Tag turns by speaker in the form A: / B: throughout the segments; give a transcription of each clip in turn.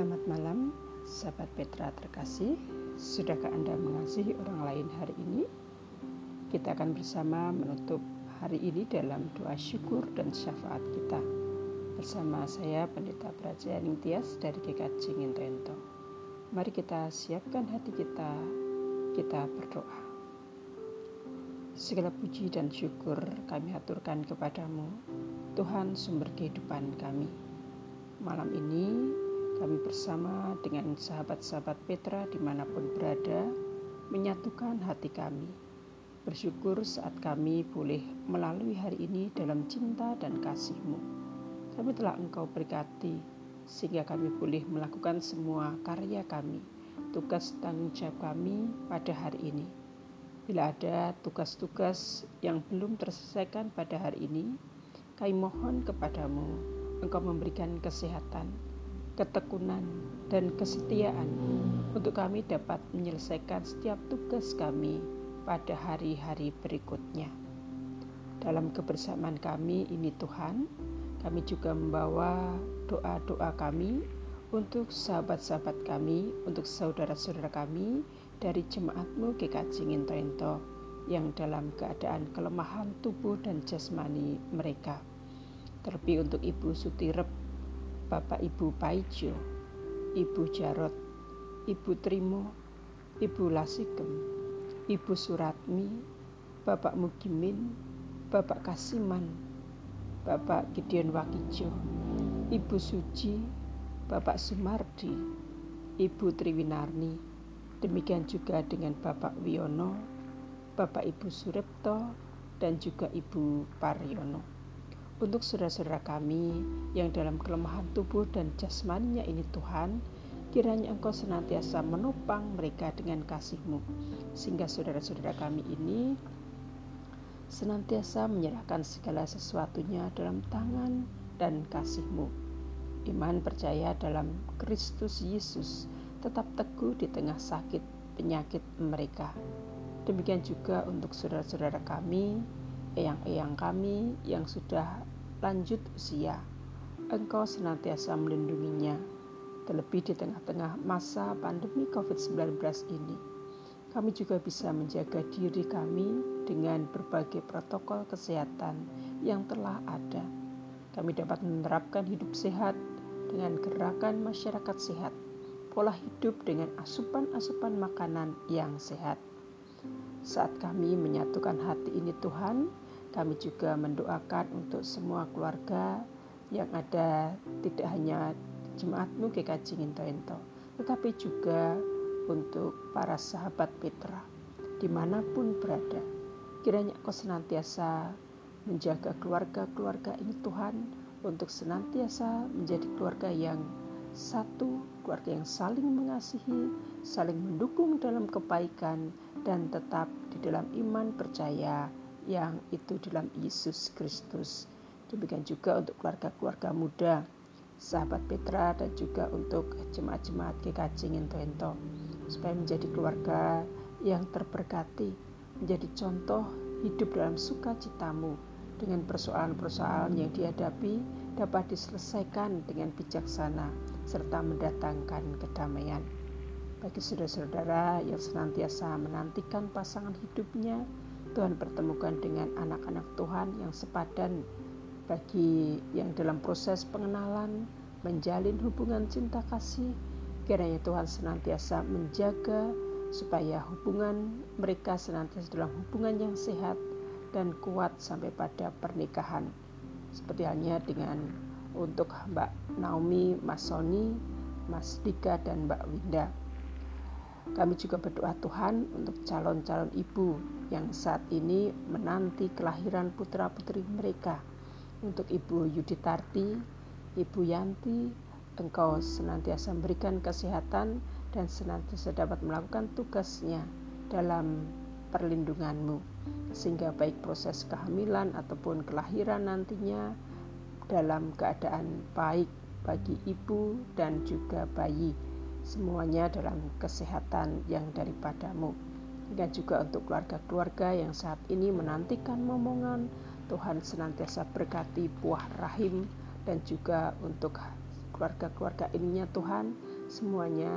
A: Selamat malam, sahabat Petra terkasih. Sudahkah Anda mengasihi orang lain hari ini? Kita akan bersama menutup hari ini dalam doa syukur dan syafaat kita. Bersama saya, Pendeta Praja Ningtyas dari GKJ Ngintento. Mari kita siapkan hati kita, kita berdoa. Segala puji dan syukur kami aturkan kepadamu, Tuhan sumber kehidupan kami. Malam ini kami bersama dengan sahabat-sahabat Petra di mana pun berada menyatukan hati kami. Bersyukur saat kami boleh melalui hari ini dalam cinta dan kasih-Mu. Kami telah Engkau berkati sehingga kami boleh melakukan semua karya kami, tugas tanggung jawab kami pada hari ini. Bila ada tugas-tugas yang belum terselesaikan pada hari ini, kami mohon kepadamu, Engkau memberikan kesehatan, ketekunan, dan kesetiaan untuk kami dapat menyelesaikan setiap tugas kami pada hari-hari berikutnya. Dalam kebersamaan kami ini Tuhan, kami juga membawa doa-doa kami untuk sahabat-sahabat kami, untuk saudara-saudara kami dari jemaatmu GKJ Ngintoento yang dalam keadaan kelemahan tubuh dan jasmani mereka. Terlebih untuk Ibu Sutirep Bapak Ibu Paijo, Ibu Jarot, Ibu Trimo, Ibu Lasigem, Ibu Suratmi, Bapak Mugimin, Bapak Kasiman, Bapak Gideon Wakijo, Ibu Suci, Bapak Sumardi, Ibu Triwinarni, demikian juga dengan Bapak Wiono, Bapak Ibu Suripto, dan juga Ibu Paryono untuk saudara-saudara kami yang dalam kelemahan tubuh dan jasmaninya ini Tuhan, kiranya Engkau senantiasa menopang mereka dengan kasih-Mu, sehingga saudara-saudara kami ini senantiasa menyerahkan segala sesuatunya dalam tangan dan kasih-Mu. Iman percaya dalam Kristus Yesus tetap teguh di tengah sakit penyakit mereka. Demikian juga untuk saudara-saudara kami, eyang-eyang kami yang sudah lanjut usia, Engkau senantiasa melindunginya, terlebih di tengah-tengah masa pandemi COVID-19 ini. Kami juga bisa menjaga diri kami dengan berbagai protokol kesehatan yang telah ada. Kami dapat menerapkan hidup sehat dengan gerakan masyarakat sehat, pola hidup dengan asupan-asupan makanan yang sehat. Saat kami menyatukan hati ini Tuhan, kami juga mendoakan untuk semua keluarga yang ada tidak hanya jemaatmu GKJ Nginto tetapi juga untuk para sahabat Petra di mana pun berada. Kiranya kau senantiasa menjaga keluarga-keluarga ini Tuhan untuk senantiasa menjadi keluarga yang satu, keluarga yang saling mengasihi, saling mendukung dalam kebaikan, dan tetap di dalam iman percaya yang itu dalam Yesus Kristus. Demikian juga untuk keluarga-keluarga muda, sahabat Petra dan juga untuk jemaat-jemaat GKJ Nginto supaya menjadi keluarga yang terberkati, menjadi contoh hidup dalam sukacitamu dengan persoalan-persoalan yang dihadapi dapat diselesaikan dengan bijaksana serta mendatangkan kedamaian. Bagi saudara-saudara yang senantiasa menantikan pasangan hidupnya, Tuhan pertemukan dengan anak-anak Tuhan yang sepadan bagi yang dalam proses pengenalan menjalin hubungan cinta kasih. Kiranya Tuhan senantiasa menjaga supaya hubungan mereka senantiasa dalam hubungan yang sehat dan kuat sampai pada pernikahan. Seperti halnya dengan untuk Mbak Naomi, Mas Sony, Mas Dika dan Mbak Winda kami juga berdoa Tuhan untuk calon-calon ibu yang saat ini menanti kelahiran putra-putri mereka. Untuk Ibu Yuditarti, Ibu Yanti, Engkau senantiasa memberikan kesehatan dan senantiasa dapat melakukan tugasnya dalam perlindunganmu. Sehingga baik proses kehamilan ataupun kelahiran nantinya dalam keadaan baik bagi ibu dan juga bayi semuanya dalam kesehatan yang daripadamu. Dan juga untuk keluarga-keluarga yang saat ini menantikan momongan, Tuhan senantiasa berkati buah rahim dan juga untuk keluarga-keluarga ininya Tuhan semuanya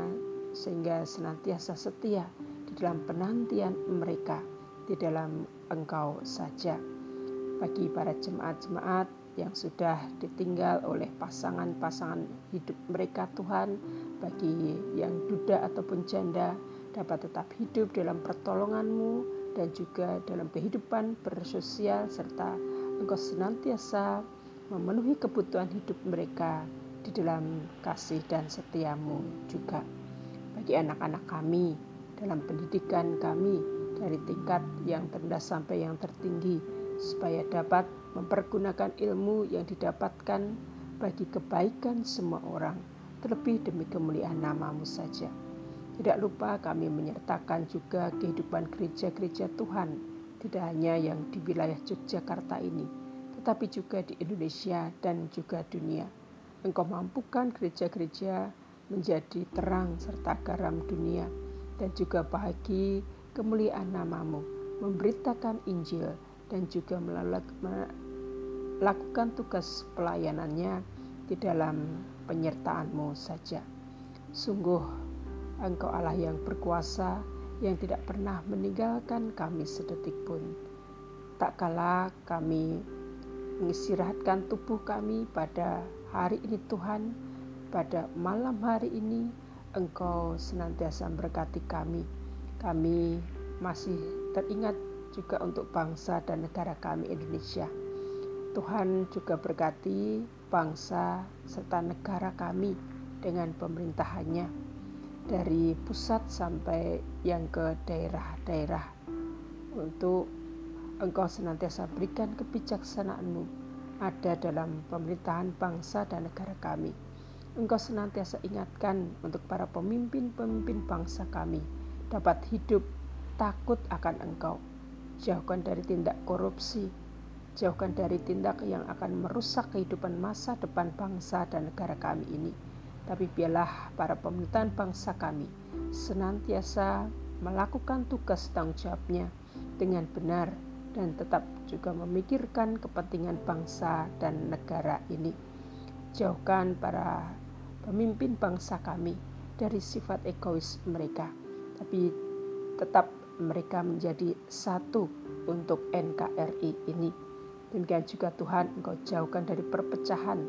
A: sehingga senantiasa setia di dalam penantian mereka di dalam Engkau saja. Bagi para jemaat-jemaat yang sudah ditinggal oleh pasangan-pasangan hidup mereka Tuhan, bagi yang duda ataupun janda dapat tetap hidup dalam pertolonganmu dan juga dalam kehidupan bersosial serta Engkau senantiasa memenuhi kebutuhan hidup mereka di dalam kasih dan setiamu juga. Bagi anak-anak kami, dalam pendidikan kami dari tingkat yang terendah sampai yang tertinggi supaya dapat mempergunakan ilmu yang didapatkan bagi kebaikan semua orang terlebih demi kemuliaan namamu saja. Tidak lupa kami menyertakan juga kehidupan gereja-gereja Tuhan tidak hanya yang di wilayah Yogyakarta ini tetapi juga di Indonesia dan juga dunia. Engkau mampukan gereja-gereja menjadi terang serta garam dunia dan juga bagi kemuliaan namamu, memberitakan Injil dan juga melakukan tugas pelayanannya di dalam penyertaanmu saja. Sungguh engkau Allah yang berkuasa yang tidak pernah meninggalkan kami sedetik pun. Tak kala kami mengistirahatkan tubuh kami pada hari ini Tuhan, pada malam hari ini Engkau senantiasa berkati kami. Kami masih teringat juga untuk bangsa dan negara kami Indonesia. Tuhan juga berkati bangsa serta negara kami dengan pemerintahannya dari pusat sampai yang ke daerah-daerah untuk engkau senantiasa berikan kebijaksanaanmu ada dalam pemerintahan bangsa dan negara kami. Engkau senantiasa ingatkan untuk para pemimpin-pemimpin bangsa kami dapat hidup takut akan Engkau. Jauhkan dari tindak korupsi, jauhkan dari tindak yang akan merusak kehidupan masa depan bangsa dan negara kami ini. Tapi biarlah para pemerintahan bangsa kami senantiasa melakukan tugas tanggung jawabnya dengan benar dan tetap juga memikirkan kepentingan bangsa dan negara ini. Jauhkan para pemimpin bangsa kami dari sifat egois mereka, tapi tetap mereka menjadi satu untuk NKRI ini. Demikian juga Tuhan, Engkau jauhkan dari perpecahan.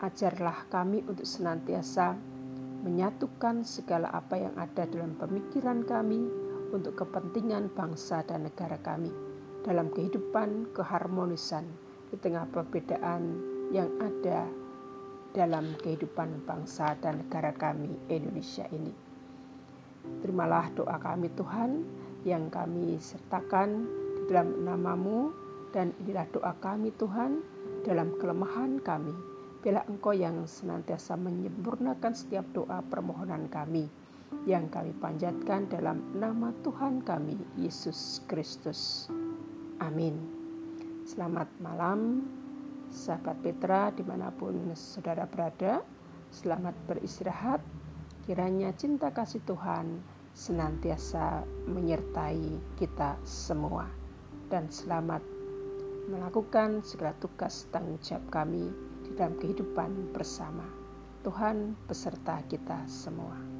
A: Ajarlah kami untuk senantiasa menyatukan segala apa yang ada dalam pemikiran kami untuk kepentingan bangsa dan negara kami dalam kehidupan keharmonisan di tengah perbedaan yang ada dalam kehidupan bangsa dan negara kami Indonesia ini. Terimalah doa kami Tuhan yang kami sertakan di dalam namamu dan inilah doa kami Tuhan dalam kelemahan kami. Bila Engkau yang senantiasa menyempurnakan setiap doa permohonan kami yang kami panjatkan dalam nama Tuhan kami, Yesus Kristus. Amin. Selamat malam sahabat Petra di mana pun saudara berada, selamat beristirahat. Kiranya cinta kasih Tuhan senantiasa menyertai kita semua. Dan selamat melakukan segala tugas tanggung jawab kami di dalam kehidupan bersama. Tuhan beserta kita semua.